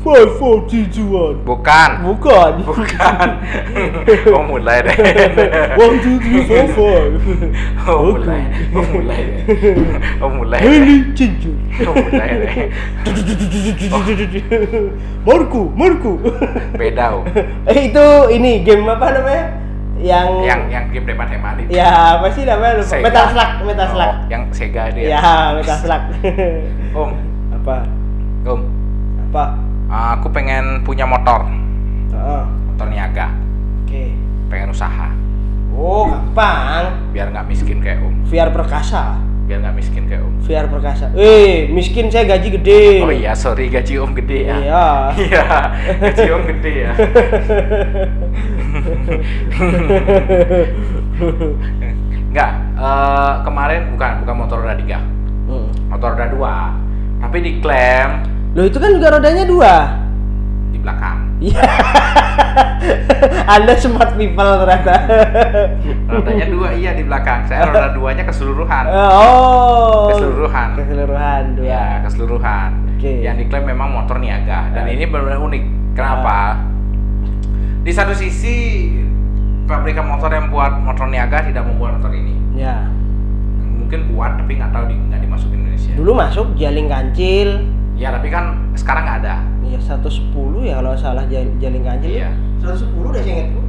Five, four, three, two, one. Bukan. Bukan. Bukan. oh mulai deh. One, two, three, four, five. Oh mulai. Oh mulai. deh. Oh mulai. Heli Cincu. Oh mulai deh. Marco, Marco. Beda eh itu ini game apa namanya? Yang Yang yang game hemat-hemat itu. Ya, apa sih namanya? Lupa. Metal Slug, Metal Slug. Oh, yang Sega ya. Ya, Metal Slug. Om, apa? om. Apa? Aku pengen punya motor, Heeh. motor niaga. Oke. Pengen usaha, Oh, gampang. biar nggak miskin kayak om. VR perkasa. Biar nggak miskin kayak om. VR perkasa. Eh, miskin saya gaji gede. Oh iya, sorry gaji om gede ya. Iya. Iya, gaji om gede ya. Enggak, eh, kemarin bukan bukan motor roda tiga, Hmm. motor roda dua, tapi diklaim Loh, itu kan juga rodanya dua. di belakang. Iya. Anda smart people ternyata. Rodanya dua iya di belakang. Saya roda duanya keseluruhan. Oh. Keseluruhan. Keseluruhan dua. Ya, keseluruhan. Oke. Yang diklaim memang motor niaga dan Ah. ini benar-benar unik. Kenapa? Di satu sisi pabrikan motor yang buat motor niaga tidak membuat motor ini. Ya. Mungkin buat tapi nggak tahu di nggak dimasukin Indonesia. Dulu masuk jaling kancil. Ya tapi kan sekarang nggak ada. Iya 110 ya kalau salah jaling kancil. Iya. 110 deh ingetku.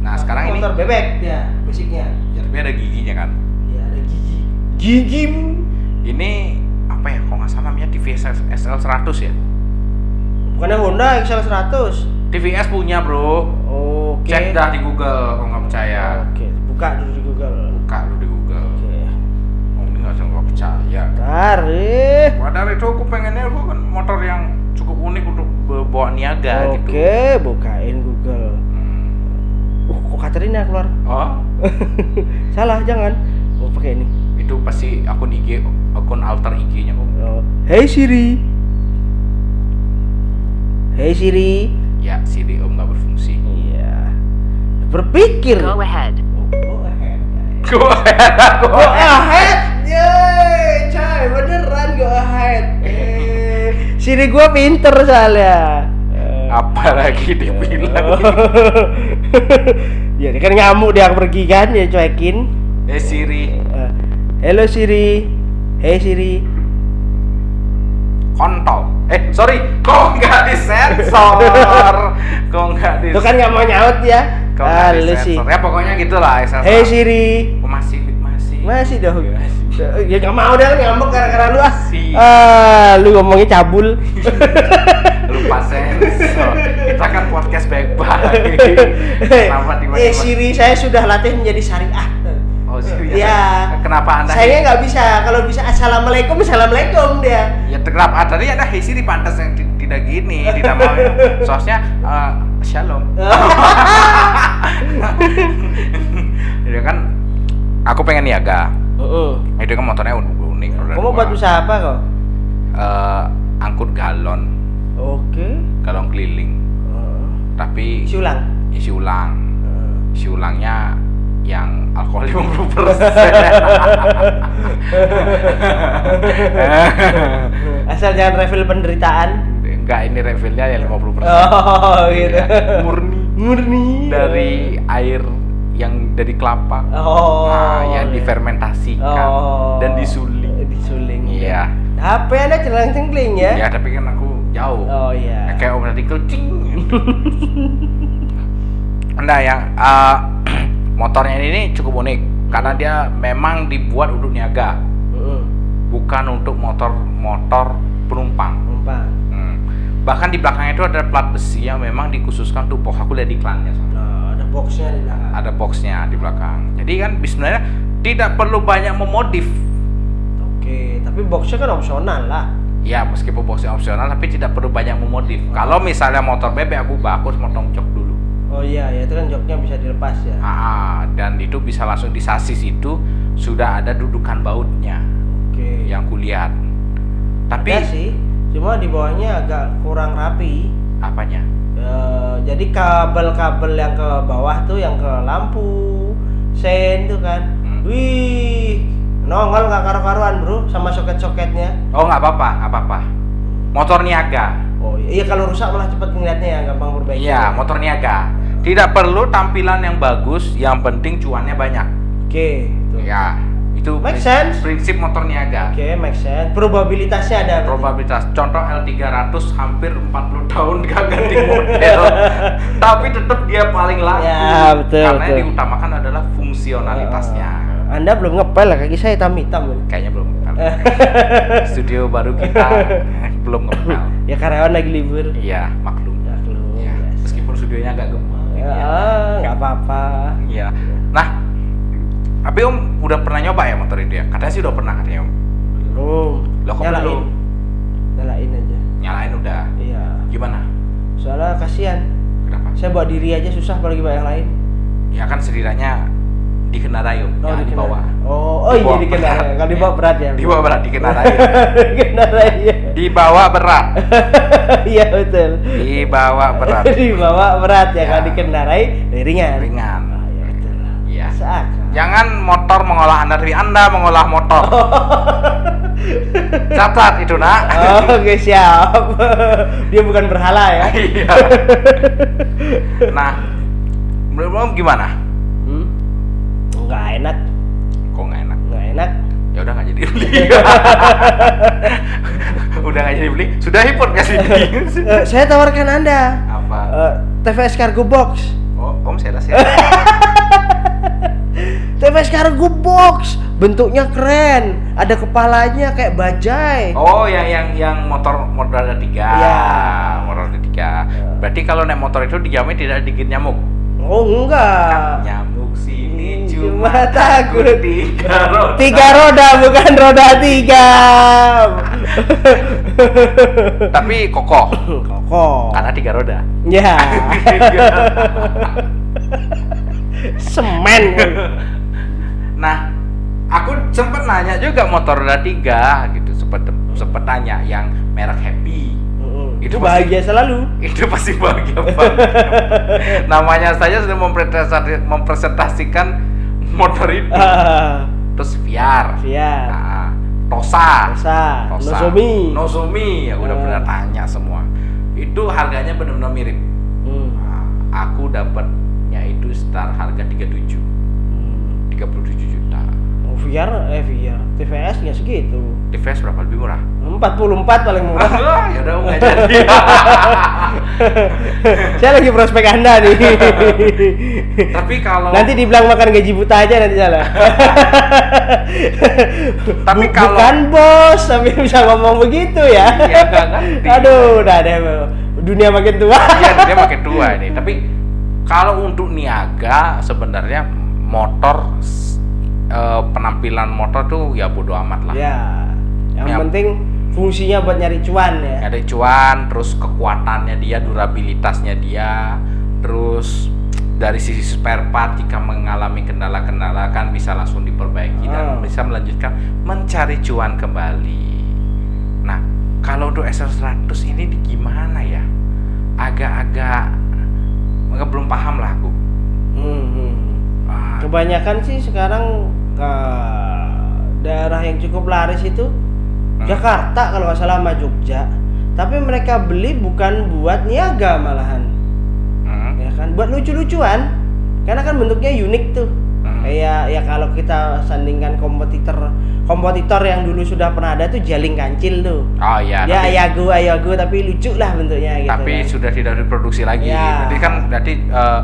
Nah sekarang ini motor bebek dia basicnya. ya, tapi ada giginya kan. Iya ada gigi. Gigimu. Ini apa ya? Kalau nggak salah namanya TVS SL 100 ya. Bukannya Honda XL 100. TVS punya bro. Oke. Cek dah di Google kalau nggak percaya. Oke, buka dulu di Google. Nggak percaya. Tarik. Padahal itu aku pengennya aku kan motor yang cukup unik untuk bawa niaga gitu. Oke, bukain Google. Hmm. Uh, kok Katrina keluar? Oh, Salah, jangan. Oh, pakai ini. itu pasti akun IG, akun alter IG-nya om. Oh. Hey Siri. Hey Siri. Ya, Siri om nggak berfungsi. Iya. Berpikir. Go ahead. Oh, go ahead. Go ahead, go Go ahead. ahead. Eh, Siri gua pinter soalnya. Eh. Apalagi dibilang. ya dia kan ngamuk dia pergi kan ya cuekin. Eh Siri, Eh, Hello Siri. Hey Siri. kontol. Eh, sorry, kok nggak disensor? Kok nggak disensor? Tuh kan nggak mau nyaut ya. Kok nggak Ah, disensor? Ya pokoknya gitulah sensor. Hey Siri. Oh, masih masih. Masih dong. Masih. Ya nggak mau kan ngambek gara-gara lu ah. Masih. Ah, lu ngomongnya cabul. Lupa sensor. Kita kan podcast baik-baik. Kenapa di eh Siri saya sudah latih menjadi syariah. Oh, Siri. Iya. Kenapa Anda Saya nggak bisa. Kalau bisa assalamualaikum, assalamualaikum dia. Ya kenapa tadi ada hey Siri pantas yang ti- tidak gini, tidak mau. Soalnya eh, shalom. Jadi kan aku pengen niaga. Heeh. Itu kan motornya unik. Kamu buat usaha apa kok? Eh, angkut galon, Oke. galon keliling. Tapi Isi ulang. isi ulang. Eh. Isi ulangnya yang alkohol 50%. Asal jangan refill penderitaan. Enggak, ini refillnya ya 50%. Oh, gitu. Iya, murni Murni. dari air yang dari kelapa. Oh. Nah, yang difermentasikan Oh. dan disuling. Disuling. Iya. HP Anda celang cengkling ya? Ya, tapi kan aku jauh. Oh iya. Kayak om tadi kucing. nah, yang eh, motornya ini cukup unik karena dia memang dibuat untuk niaga, Heeh. bukan untuk motor-motor penumpang. Numpang. Hmm. Bahkan di belakangnya itu ada plat besi yang memang dikhususkan untuk. Aku lihat iklannya. soalnya. Ada boxnya di belakang. Ada boxnya di belakang. Jadi kan sebenarnya tidak perlu banyak memodif. Oke, tapi boxnya kan opsional lah. Ya meskipun boxnya opsional tapi tidak perlu banyak memodif. Kalau misalnya motor bebek aku bagus motong jok dulu. Oh iya, ya itu kan joknya bisa dilepas ya. Ah, dan itu bisa langsung di sasis itu sudah ada dudukan bautnya Oke. yang kulihat. Tapi Ada sih, cuma di bawahnya agak kurang rapi. apanya? Eh, jadi kabel-kabel yang ke bawah tuh yang ke lampu, sen tuh kan. Hmm. Wih, nongol nggak karu-karuan bro, sama soket-soketnya. Oh nggak apa-apa, nggak apa-apa. Motor niaga. Oh iya kalau rusak malah cepet ngeliatnya ya gampang perbaiki. Iya, motor niaga. Tidak perlu tampilan yang bagus, yang penting cuannya banyak. Oke. itu. Ya, itu Make prinsip- sense. prinsip motor niaga. Oke, make sense. Probabilitasnya ada. berarti. Probabilitas contoh L300 hampir 40 tahun gak ganti model. Tapi tetap dia paling laku. Ya, betul, Karena yang betul. diutamakan adalah fungsionalitasnya. Eh, Anda belum ngepel lah kaki saya hitam hitam. Kayaknya belum ngepel. Studio baru kita eh, belum ngepel. ya karyawan lagi libur. Iya, maklum. Maklum, Ya, meskipun studionya agak gemuk. Ya, ah, nggak apa-apa. Iya. Nah, tapi Om udah pernah nyoba ya motor itu ya? Katanya sih udah pernah katanya Om. Belum. Loh, kok Nyalain. belum? Nyalain aja. Nyalain udah. Iya. Gimana? Soalnya kasihan. Kenapa? Saya bawa diri aja susah apalagi bawa yang lain. Ya kan setidaknya dikendarai Om, jangan dikendarai. dibawa. Oh, oh iya dikendarai. Kalau dibawa berat ya. Dibawa berat dikendarai. dikendarai ya. Dibawa berat. Iya betul. Dibawa berat. dibawa berat ya. Ya. Kalau dikendarai ringan. Ringan. Ah, iya betul. Iya. Seakan. Jangan motor mengolah Anda, tapi Anda mengolah motor. Catat itu, Nak. Oh, Oke siap. Dia bukan berhala ya. Iya. Nah, menurut Om gimana? Hmm? Nggak enak, Kok nggak enak? nggak enak. Ya udah nggak jadi beli. udah nggak jadi beli. Sudah hipot kasih. Eh, saya tawarkan anda Apa? eh, TVS Cargo Box. Oh, Om saya ya. TVS Cargo Box bentuknya keren, ada kepalanya kayak bajai. Oh, yang yang yang motor motor ada tiga. Iya. Motor ada tiga. Berarti kalau naik motor itu dijamin tidak digigit nyamuk. Oh enggak. Nyamuk sini Cuma cuma takut tiga roda. Tiga roda bukan roda tiga. Tapi kokoh Kokoh. karena tiga roda. Ya. Semen. Nah, aku sempet nanya juga motor roda tiga gitu, sempet sempet tanya yang merek Happy. Mm-mm. Itu bahagia selalu. Itu pasti bahagia banget. Namanya saja sudah mempresentasi- mempresentasikan motor itu. Ah, Terus VR. Fiat. Nah, Tosa. Tosa. Tosa. Nozomi. Nozomi. Ya udah Ah. pernah tanya semua. Itu harganya benar-benar mirip. Hmm. Nah, aku dapatnya itu sekitar harga 37 Hmm. 37 juta. Oh, VR, eh VR, TVS nggak segitu. Device berapa lebih murah? 44 paling murah. Ah, ya udah nggak jadi. saya lagi prospek anda nih. Tapi kalau nanti dibilang makan gaji buta aja nanti salah. Tapi Bu- kalau- bukan bos, tapi bisa ngomong begitu ya. Iya. Aduh, udah deh. Dunia makin tua. Iya, dia makin tua ini. Tapi kalau untuk niaga sebenarnya motor eh, penampilan motor tuh ya bodo amat lah. ya. Yang Yang- penting fungsinya buat nyari cuan ya. Ada cuan, terus kekuatannya dia, durabilitasnya dia, terus dari sisi spare part jika mengalami kendala-kendala kan bisa langsung diperbaiki dan Ah. bisa melanjutkan mencari cuan kembali. Nah, kalau untuk SL100 ini di- gimana ya? Agak-agak agak belum paham lah aku. Hmm, hmm. Ah, Kebanyakan sih sekarang ke daerah yang cukup laris itu Hmm. Jakarta kalau nggak salah sama Jogja. Tapi mereka beli bukan buat niaga malahan, hmm, ya kan? Buat lucu-lucuan. Karena kan bentuknya unik tuh. hmm. Kayak ya kalau kita sandingkan kompetitor kompetitor yang dulu sudah pernah ada tuh Jaling Kancil tuh. Oh iya, Dia tapi, ayago ayago tapi lucu lah bentuknya gitu. tapi kan. sudah tidak diproduksi lagi. Ya. Berarti kan berarti eh,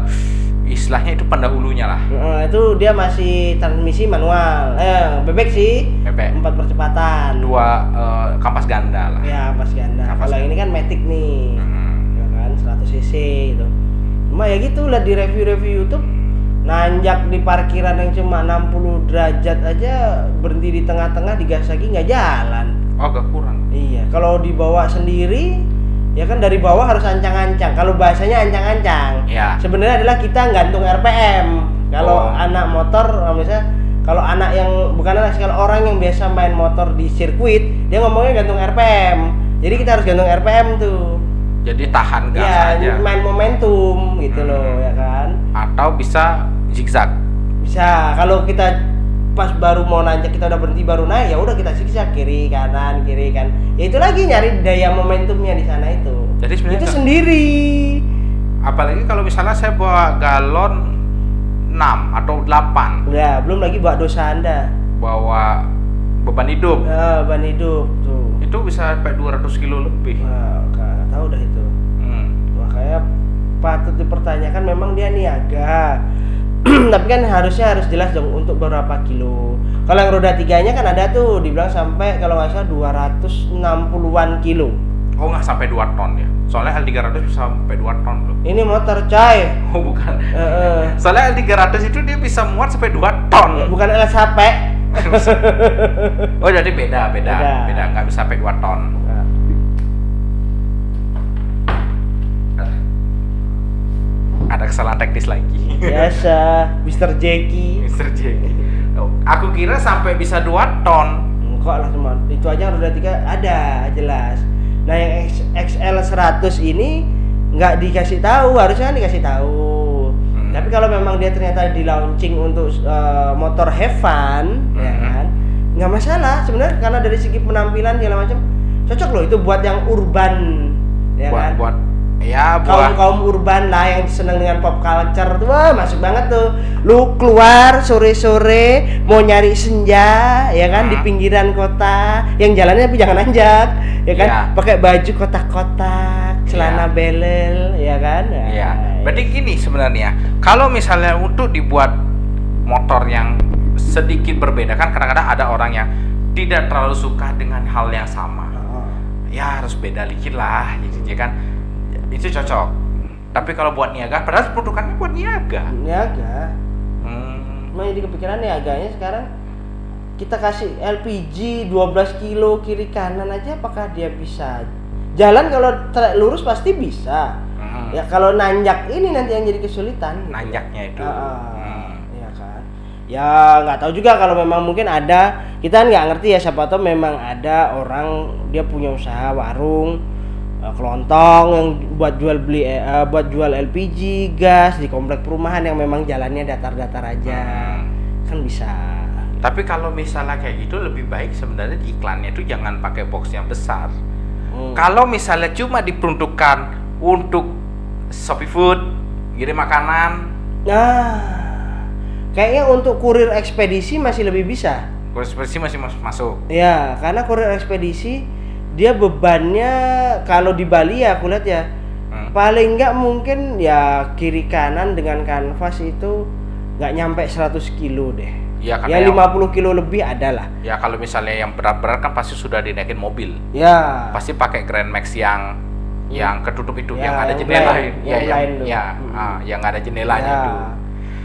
istilahnya itu pendahulunya lah. Heeh, itu dia masih transmisi manual. Eh, bebek sih. Bebek. Empat percepatan. Dua eh, kampas ganda lah. Ya, pas ganda. Kampas Kalau ini kan Matic nih. Hmm. Ya kan 100 cc itu. Cuma ya gitu lah di review-review YouTube nanjak di parkiran yang cuma 60 derajat aja berhenti di tengah-tengah digas lagi nggak jalan. Oh, agak kurang. Iya, kalau dibawa sendiri ya kan dari bawah harus ancang-ancang. Kalau bahasanya ancang-ancang. Ya. Sebenarnya adalah kita gantung RPM. Kalau Oh. anak motor eh, misalnya kalau anak yang bukan anak kalau orang yang biasa main motor di sirkuit, dia ngomongnya gantung RPM. Jadi kita harus gantung RPM tuh. Jadi tahan gas ya, aja. main momentum gitu loh, Hmm. ya kan? Atau bisa zigzag. Bisa kalau kita pas baru mau nanjak kita udah berhenti baru naik ya udah kita siksa kiri kanan kiri kan ya itu lagi nyari daya momentumnya di sana itu Jadi sebenarnya itu sendiri. apalagi kalau misalnya saya bawa galon 6 atau 8 Ya, belum lagi bawa dosa Anda. bawa beban hidup Ah, ban hidup tuh. itu bisa sampai 200 kilo lebih nggak tahu dah itu. Hmm. Makanya patut dipertanyakan memang dia niaga. Tapi kan harusnya harus jelas dong untuk berapa kilo. Kalau yang roda tiganya kan ada tuh dibilang sampai kalau nggak salah 260-an kilo. oh nggak sampai 2 ton ya soalnya L300 bisa sampai 2 ton loh Ini motor coy. oh bukan Eh, eh. soalnya L300 itu dia bisa muat sampai 2 ton Bukan alas HP. oh jadi beda beda Beda. beda nggak bisa sampai 2 ton ada kesalahan teknis lagi Biasa, Mr. Jackie. Mr. J Oh, aku kira sampai bisa 2 ton Enggak lah teman, itu aja roda tiga ada jelas. Nah yang XL 100 ini nggak dikasih tahu, harusnya kan dikasih tahu. Hmm. Tapi kalau memang dia ternyata di launching untuk uh, motor have fun, ya Hmm. kan, nggak masalah sebenarnya karena dari segi penampilan segala macam cocok loh itu buat yang urban, ya buat kan. buat ya kaum buat kaum urban lah yang seneng dengan pop culture tuh wah masuk banget tuh lu keluar sore sore mau nyari senja ya kan di Hmm. pinggiran kota yang jalannya tapi jangan nanjak ya kan Iya. pakai baju kotak-kotak celana Iya. belel ya kan Iya, Nah, berarti gini sebenarnya. Kalau misalnya untuk dibuat motor yang sedikit berbeda kan kadang-kadang ada orang yang tidak terlalu suka dengan hal yang sama. oh. Ya harus beda dikit lah, gitu ya kan. Itu cocok. Tapi kalau buat niaga, padahal produkannya buat niaga. niaga Hmm, Cuma jadi kepikiran niaganya sekarang kita kasih LPG 12 kilo kiri kanan aja apakah dia bisa jalan kalau tra- lurus pasti bisa hmm. ya kalau nanjak ini nanti yang jadi kesulitan gitu. Nanjaknya itu. Ah, Hmm. iya kan ya nggak tahu juga kalau memang mungkin ada kita nggak ngerti ya siapa tahu memang ada orang dia punya usaha warung kelontong yang buat jual beli eh, eh, buat jual LPG gas di komplek perumahan yang memang jalannya datar-datar aja Hmm. kan bisa Tapi kalau misalnya kayak gitu lebih baik sebenarnya di iklannya itu jangan pakai box yang besar. Hmm. Kalau misalnya cuma diperuntukkan untuk Shopee Food, kirim makanan, nah kayaknya untuk kurir ekspedisi masih lebih bisa konspirasi masih mas- masuk. Ya, karena kurir ekspedisi dia bebannya kalau di Bali ya aku lihat ya Hmm. paling nggak mungkin ya kiri kanan dengan kanvas itu nggak nyampe 100 kilo deh. Ya, Ya karena yang- 50 kilo lebih ada lah. Ya kalau misalnya yang berat-berat kan pasti sudah dinaikin mobil. Ya. Pasti pakai Grand Max yang yang ketutup itu, Ya, yang ada yang jendela, blind, ya, yang yang, ya, Hmm. ah, yang ada jendelanya Ya. itu.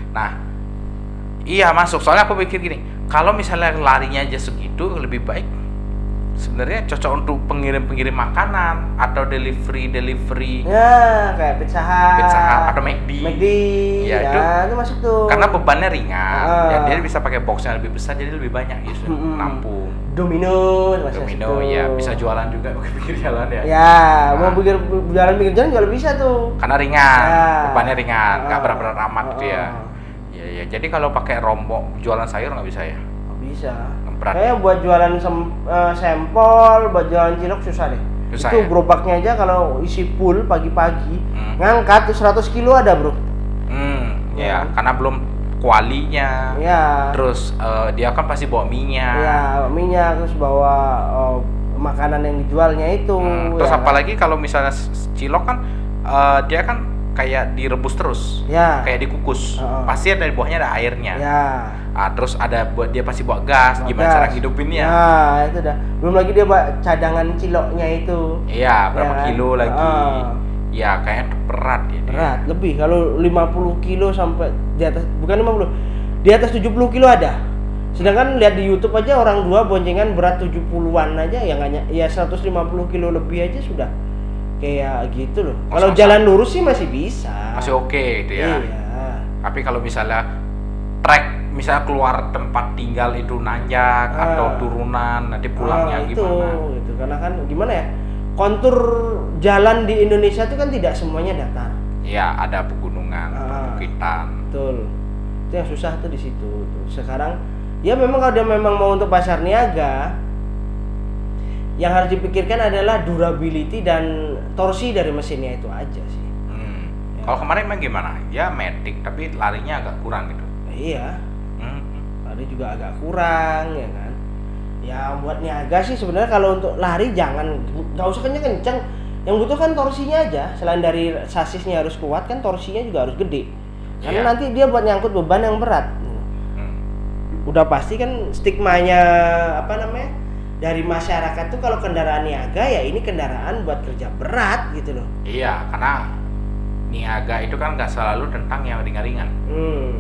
Nah, iya masuk. Soalnya aku pikir gini, kalau misalnya larinya aja segitu, lebih baik sebenarnya cocok untuk pengirim-pengirim makanan atau delivery delivery Ya, kayak Pizza Hut. Pizza Hut atau McD. McD. Ya, Ya, itu- itu masuk tuh. karena bebannya ringan Ah. ya dia bisa pakai box yang lebih besar jadi lebih banyak gitu Mm-mm. nampung Domino domino ya bisa jualan juga pakai pinggir jalan ya Ya, mau Nah. pikir jalan pinggir jalan juga bisa tuh. karena ringan Ya. bebannya ringan nggak Ah. berat-berat amat gitu ya ya ya jadi kalau pakai rombong jualan sayur nggak bisa ya bisa. Kayaknya buat jualan sem- eh, sampel, buat jualan cilok susah deh. Susah itu ya? gerobaknya aja kalau isi full pagi-pagi Hmm. ngangkat tuh 100 kilo ada bro. hmm ya Ya. karena belum kualinya Ya. terus eh, dia kan pasti bawa minyak Ya minyak terus bawa eh, makanan yang dijualnya itu. Hmm, terus ya kan? apalagi kalau misalnya cilok kan eh, dia kan kayak direbus terus Ya. kayak dikukus Heeh. pasti ada di bawahnya ada airnya Ya. Ah, terus ada buat dia pasti bawa gas gimana Gas. cara ngidupinnya Ya, itu dah. Belum lagi dia bawa cadangan ciloknya itu. iya berapa Ya kan? kilo lagi Ah. ya kayaknya berat ya dia. Berat, lebih. Kalau 50 kilo sampai di atas bukan 50. Di atas 70 kilo ada. Sedangkan lihat di YouTube aja orang dua boncengan berat 70-an aja ya nggak ny- ya 150 kilo lebih aja sudah kayak gitu loh. Kalau jalan lurus sih masih bisa. masih oke gitu ya Iya. tapi kalau misalnya trek misalnya keluar tempat tinggal itu nanjak Ah. atau turunan nanti pulangnya Ah, itu, gimana gitu. Karena kan gimana ya? Kontur jalan di Indonesia itu kan tidak semuanya datar. ya ada pegunungan Ah. perbukitan Betul. Itu yang susah tuh di situ. tuh. Sekarang ya memang kalau dia memang mau untuk pasar niaga yang harus dipikirkan adalah durability dan torsi dari mesinnya itu aja sih Hmm. Ya. Kalau kemarin emang gimana? Ya medik tapi larinya agak kurang gitu. iya. Lari juga agak kurang ya kan ya buat niaga sih sebenarnya kalau untuk lari jangan nggak usah kenceng kenceng yang butuh kan torsinya aja selain dari sasisnya harus kuat kan torsinya juga harus gede karena Iya. nanti dia buat nyangkut beban yang berat Hmm. udah pasti kan stigmanya apa namanya dari masyarakat tuh kalau kendaraan niaga ya ini kendaraan buat kerja berat gitu loh Iya, karena niaga itu kan nggak selalu tentang yang ringan-ringan. hmm.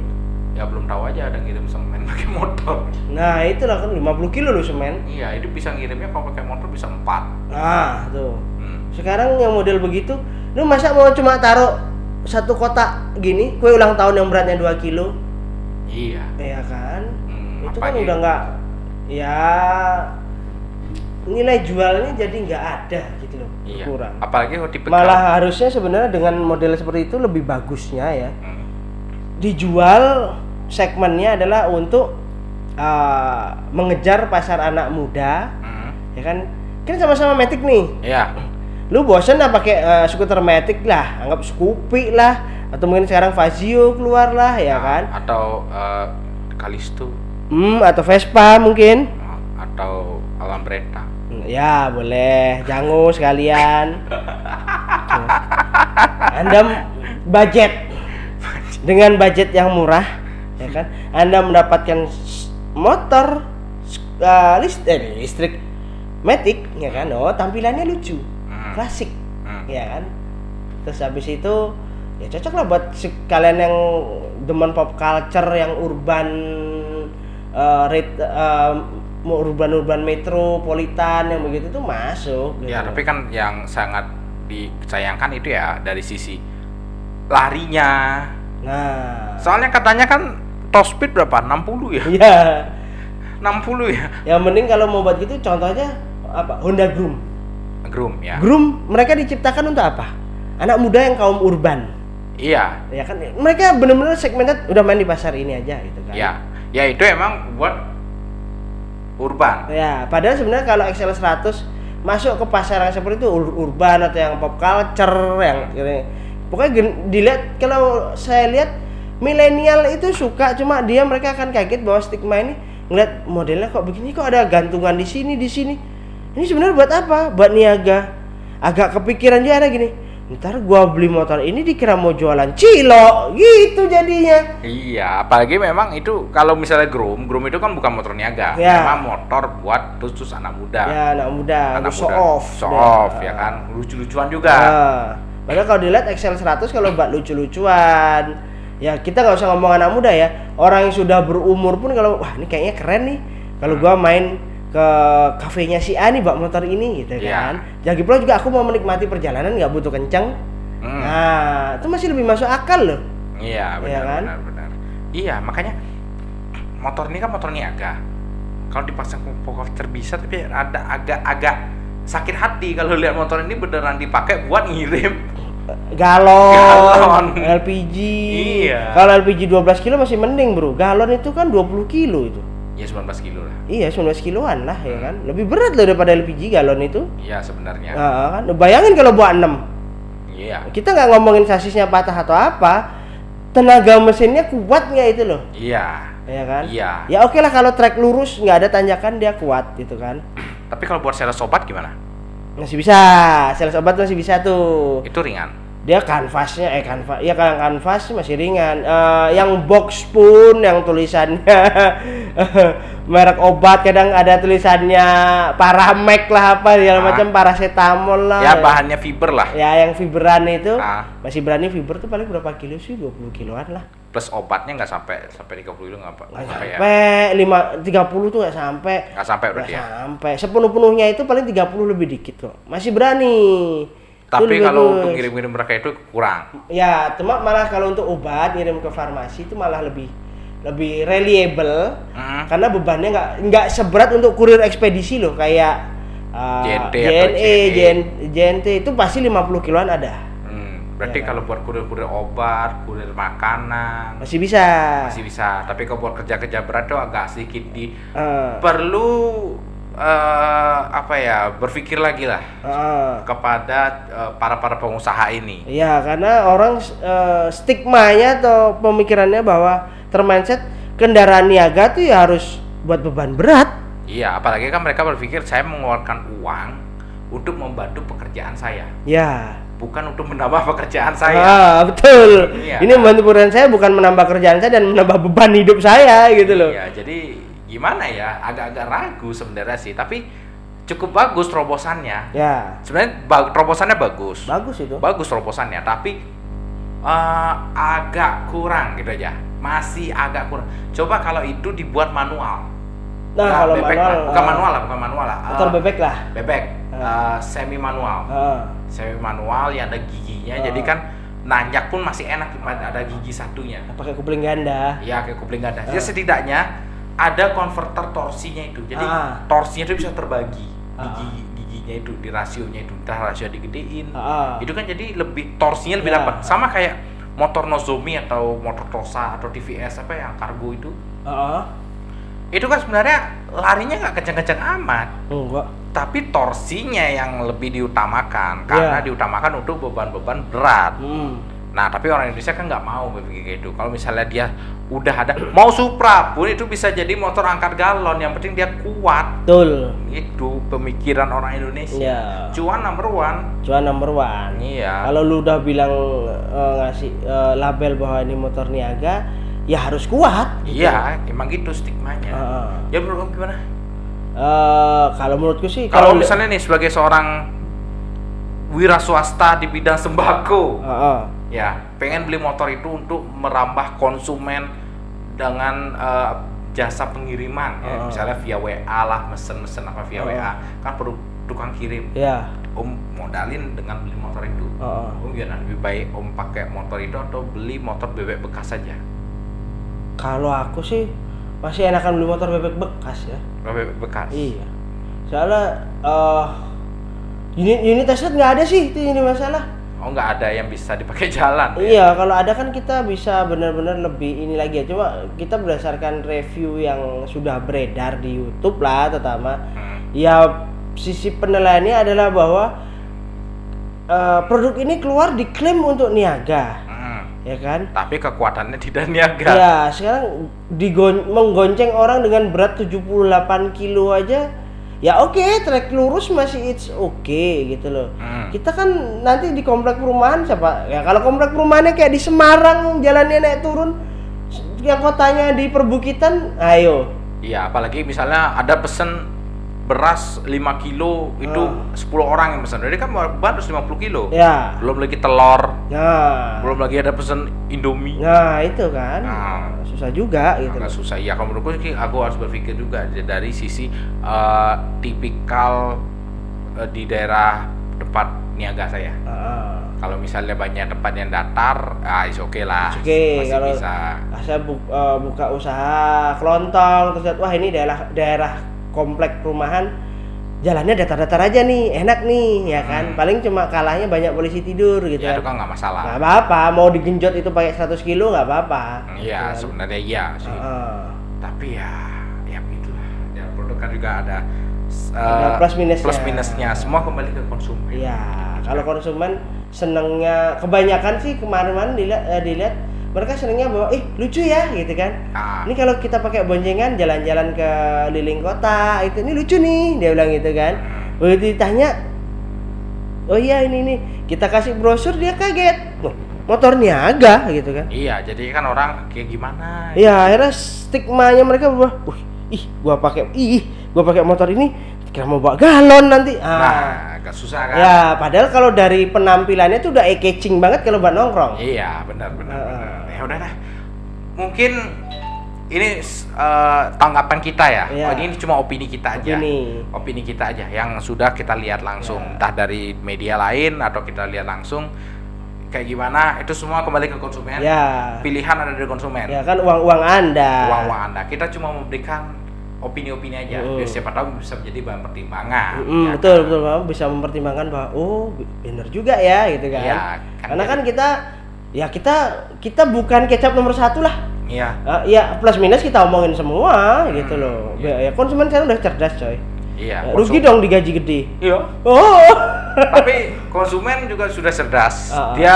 Ya belum tahu aja ada ngirim semen pakai motor. nah itulah kan 50 kilo loh semen Iya, itu bisa ngirimnya kalau pakai motor bisa empat. nah tuh Hmm. sekarang yang model begitu lu masa mau cuma taruh satu kotak gini kue ulang tahun yang beratnya 2 kilo Iya. ya kan Hmm, itu kan udah nggak ya nilai jualnya jadi nggak ada gitu loh Iya. kurang Apalagi kalau tipe malah harusnya sebenarnya dengan model seperti itu lebih bagusnya ya Hmm. Dijual segmennya adalah untuk uh, mengejar pasar anak muda Hmm. ya kan? Kan sama-sama Matic nih. Iya. lu bosen lah pakai uh, skuter Matic lah anggap Scoopy lah atau mungkin sekarang Fazio keluar lah ya Nah, kan? Atau eh, Kalisto hmm atau Vespa mungkin. Atau Alambretta. ya boleh. Jango sekalian. Anda budget dengan budget yang murah ya kan anda mendapatkan motor uh, list- eh, listrik Matic ya kan oh tampilannya lucu Hmm. klasik Hmm. ya kan terus habis itu ya cocok lah buat kalian yang demen pop culture yang urban uh, rate uh, urban urban metropolitan yang begitu tuh masuk gitu. Ya, tapi kan yang sangat disayangkan itu ya dari sisi larinya. Nah Soalnya katanya kan top speed berapa? 60 ya? iya 60 ya? yang mending kalau mau buat gitu contohnya apa Honda Groom Groom ya. Groom mereka diciptakan untuk apa anak muda yang kaum urban Iya. ya kan mereka benar-benar segmented udah main di pasar ini aja gitu kan Ya. Ya itu emang buat urban. Ya, padahal sebenarnya kalau Excel 100 masuk ke pasar yang seperti itu ur- urban atau yang pop culture yang ini. Pokoknya gen- dilihat kalau saya lihat milenial itu suka cuma dia mereka akan kaget bahwa stigma ini ngeliat modelnya kok begini kok ada gantungan di sini di sini. Ini sebenarnya buat apa? Buat niaga. Agak kepikiran juga ada gini. Ntar gua beli motor ini dikira mau jualan cilok gitu jadinya. Iya, apalagi memang itu kalau misalnya groom, groom itu kan bukan motor niaga, Ya. memang motor buat khusus anak muda. Ya anak muda, anak show muda. off. show off ya kan, lucu-lucuan juga. Nah, padahal kalau dilihat Excel 100 kalau buat lucu-lucuan, ya kita nggak usah ngomong anak muda ya. Orang yang sudah berumur pun kalau wah ini kayaknya keren nih. Kalau gua main ke kafenya si A nih bawa motor ini gitu Iya. kan. Jadi pula juga aku mau menikmati perjalanan nggak butuh kenceng. Hmm. Nah, itu masih lebih masuk akal loh. Iya, Iya benar, kan? benar, benar. Iya, makanya motor ini kan motor niaga. Kalau dipasang voucher bisa, tapi ada agak-agak sakit hati kalau lihat motor ini beneran dipakai buat ngirim. Galon, Galon. LPG. Iya. Kalau LPG 12 kilo masih mending, Bro. Galon itu kan 20 kilo itu. Ya 19 kilo lah. Iya, 19 kiloan lah ya kan. Lebih berat loh daripada LPG galon itu. Iya sebenarnya. Nah, kan bayangin kalau buat 6. Iya. Kita nggak ngomongin sasisnya patah atau apa. Tenaga mesinnya kuat nggak itu loh, Iya. ya kan? Iya. Ya oke lah kalau trek lurus nggak ada tanjakan dia kuat gitu kan. Tapi kalau buat sales sobat gimana? Masih bisa, sales obat masih bisa tuh. Itu ringan. Dia kanvasnya eh kanvas, ya kalau kanvas masih ringan. Eh, yang box pun yang tulisannya merek obat kadang ada tulisannya Paramek lah apa segala Ah. macam paracetamol lah. Ya bahannya fiber lah. Ya yang fiberan itu Ah. masih berani fiber tuh paling berapa kilo sih? 20 kiloan lah. Plus obatnya nggak sampai sampai 30 kilo nggak apa- Nggak nggak sampai ya? sampai lima tiga puluh tuh nggak sampai. Nggak sampai berarti ya. sampai. Sepenuh penuhnya itu paling 30 lebih dikit kok. Masih berani. Itu Tapi kalau bagus. untuk ngirim-ngirim mereka itu kurang. Ya, cuma malah kalau untuk obat ngirim ke farmasi itu malah lebih lebih reliable Hmm. karena bebannya nggak nggak seberat untuk kurir ekspedisi loh kayak uh, JNT atau JNE, JNE. JN, JNT itu pasti 50 kiloan ada. Berarti Ya. kalau buat kurir-kurir obat, kurir makanan Masih bisa. masih bisa. Tapi kalau buat kerja-kerja berat tuh agak sedikit di Eh, perlu eh, apa ya berpikir lagi lah Heeh. kepada eh, para para pengusaha ini. Iya, karena orang eh, stigmanya atau pemikirannya bahwa termindset kendaraan niaga tuh ya harus buat beban berat. Iya, apalagi kan mereka berpikir saya mengeluarkan uang untuk membantu pekerjaan saya, Ya. Bukan untuk menambah pekerjaan saya. Ah, betul. Iya. Ini membantu pekerjaan saya bukan menambah kerjaan saya dan menambah beban hidup saya gitu loh. Iya, jadi gimana ya? Agak-agak ragu sebenarnya sih, tapi cukup bagus terobosannya. Ya. Sebenarnya ba- terobosannya bagus. Bagus itu. Bagus terobosannya, tapi eh, agak kurang gitu aja. Masih agak kurang. Coba kalau itu dibuat manual. Nah, Nggak kalau bebek manual, lah. bukan ah, manual lah, bukan manual lah. motor Eh, bebek lah. bebek, Ah. semi manual. Ah. Semi manual yang ada giginya, Ah. jadi kan nanjak pun masih enak ada gigi satunya. pakai kupling ganda. Ya kayak kupling ganda. Ah. Jadi setidaknya ada konverter torsinya itu. Jadi Ah. torsinya itu bisa terbagi. Ah. Gigi giginya itu di rasionya itu entah rasio digedein. Ah. Itu kan jadi lebih torsinya lebih Ya. dapat. Sama kayak motor Nozomi atau motor Tosa atau TVS apa yang kargo itu. Heeh. Itu kan sebenarnya larinya nggak kencang-kencang amat. Enggak. Tapi torsinya yang lebih diutamakan karena Ya. diutamakan untuk beban-beban berat. Hmm. Nah, tapi orang Indonesia kan nggak mau kayak gitu. Kalau misalnya dia udah ada mau Supra pun itu bisa jadi motor angkat galon, yang penting dia kuat. Betul. Itu pemikiran orang Indonesia. Ya. Cuan number one. Cuan number one. Iya. Kalau lu udah bilang eh, ngasih eh, label bahwa ini motor niaga, ya harus kuat. gitu. Iya, emang gitu stigmanya. Heeh. Ya menurut gimana? Eh, kalau menurutku sih Kalau misalnya nih sebagai seorang wira swasta di bidang sembako, Heeh. ya pengen beli motor itu untuk merambah konsumen dengan eh, jasa pengiriman ya. Heeh. misalnya via WA lah mesen-mesen apa via Heeh. WA kan perlu tukang kirim ya. om modalin dengan beli motor itu Heeh. om gimana lebih baik om pakai motor itu atau beli motor bebek bekas saja Kalau aku sih masih enakan beli motor bebek bekas ya. bebek bekas Iya. Soalnya eh unit unit Tesla nggak ada sih itu ini masalah. oh nggak ada yang bisa dipakai jalan ya? Iya, kalau ada kan kita bisa benar-benar lebih ini lagi ya. Cuma kita berdasarkan review yang sudah beredar di YouTube lah, terutama Hmm. ya sisi penilaiannya adalah bahwa eh, produk ini keluar diklaim untuk niaga. Ya kan? tapi kekuatannya tidak niaga Ya, sekarang digon menggonceng orang dengan berat 78 kilo aja. Ya oke, trek lurus masih it's oke gitu loh. Hmm. Kita kan nanti di komplek perumahan siapa? Ya kalau komplek perumahannya kayak di Semarang jalannya naik turun yang kotanya di perbukitan, ayo. Iya, apalagi misalnya ada pesen beras 5 kilo itu Ah. 10 orang yang pesan. Jadi kan beban harus 50 kilo. Ya. Belum lagi telur, Nah. belum lagi ada pesen Indomie. Nah, itu kan. Nah. Susah juga gitu. Agak loh. susah. Ya kalau menurutku sih aku harus berpikir juga dari sisi eh, tipikal eh, di daerah tempat niaga saya. Ah. Kalau misalnya banyak tempat yang datar, ah is oke lah. It's okay, Masih kalau- bisa. Ah, saya bu- eh, buka usaha kelontong terus wah ini daerah daerah komplek perumahan jalannya datar-datar aja nih enak nih ya kan Hmm. paling cuma kalahnya banyak polisi tidur gitu Ya itu kan kan nggak masalah. nggak apa-apa mau digenjot itu pakai 100 kilo nggak apa-apa Iya, Gitu kan. sebenarnya iya sih. Heeh. tapi ya ya begitulah ya produk kan juga ada eh, plus minusnya. plus minusnya semua kembali ke konsumen Iya, kalau konsumen senengnya kebanyakan sih kemarin-kemarin dilihat, eh, dilihat mereka senengnya bahwa ih lucu ya gitu kan. Ah, ini kalau kita pakai boncengan jalan-jalan ke liling kota itu ini lucu nih dia bilang gitu kan. Hmm, begitu ditanya oh iya ini nih kita kasih brosur dia kaget. Loh, motor niaga gitu kan. Iya jadi kan orang kayak gimana? Ya akhirnya stigmanya mereka bahwa wih ih gua pakai ih gua pakai motor ini kira mau bawa galon nanti. Ah. Nah agak susah kan? Ya padahal kalau dari penampilannya tuh udah eye catching banget kalau buat nongkrong. Iya benar benar benar. ya udah dah. Mungkin ini eh, tanggapan kita ya. Iya. Oh, ini cuma opini kita aja. Opini. opini kita aja. Yang sudah kita lihat langsung. Ya. entah dari media lain atau kita lihat langsung. Kayak gimana? Itu semua kembali ke konsumen. Ya pilihan ada dari konsumen. Ya kan uang uang anda. Uang uang anda. Kita cuma memberikan opini-opini aja Mm. biar siapa tahu bisa menjadi bahan pertimbangan Mm, ya betul kan? betul Bapak bisa mempertimbangkan bahwa oh bener juga ya gitu kan Iya, kan karena kan kita ya kita kita bukan kecap nomor satu lah iya Ah, ya plus minus kita omongin semua gitu loh iya. ya konsumen sekarang udah cerdas coy Iya, Eh, Rugi dong digaji gede. Iya. Oh. Tapi konsumen juga sudah cerdas. Ah, ah. Dia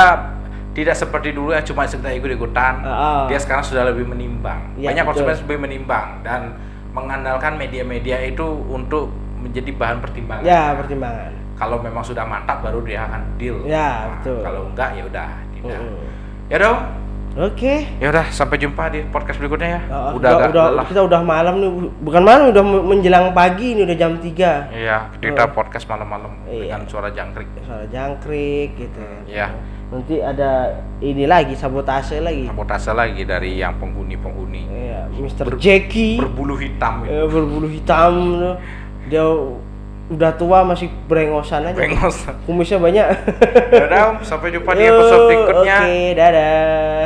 tidak seperti dulu yang cuma sekedar ikut-ikutan. Ah, ah. Dia sekarang sudah lebih menimbang. Iya, Banyak betul. konsumen lebih menimbang dan mengandalkan media-media itu untuk menjadi bahan pertimbangan. ya, pertimbangan. Kalau memang sudah mantap baru dia akan deal. Ya, Nah, betul. Kalau enggak ya udah tidak. Ya dong. Oke. Ya udah sampai jumpa di podcast berikutnya ya. Uh, udah udah, lelah. kita udah malam nih, bukan malam udah menjelang pagi ini udah jam 3 Iya, kita podcast malam-malam Iya. dengan suara jangkrik. Suara jangkrik gitu. Iya. Nanti ada ini lagi sabotase lagi. Sabotase lagi dari yang penghuni-penghuni Iya, Mr. Ber- Jackie berbulu hitam itu. eh, berbulu hitam. Dia udah tua masih brengosan aja. Bengos. Kumisnya banyak. Ya udah, Om. sampai jumpa di episode berikutnya. Oke, dadah.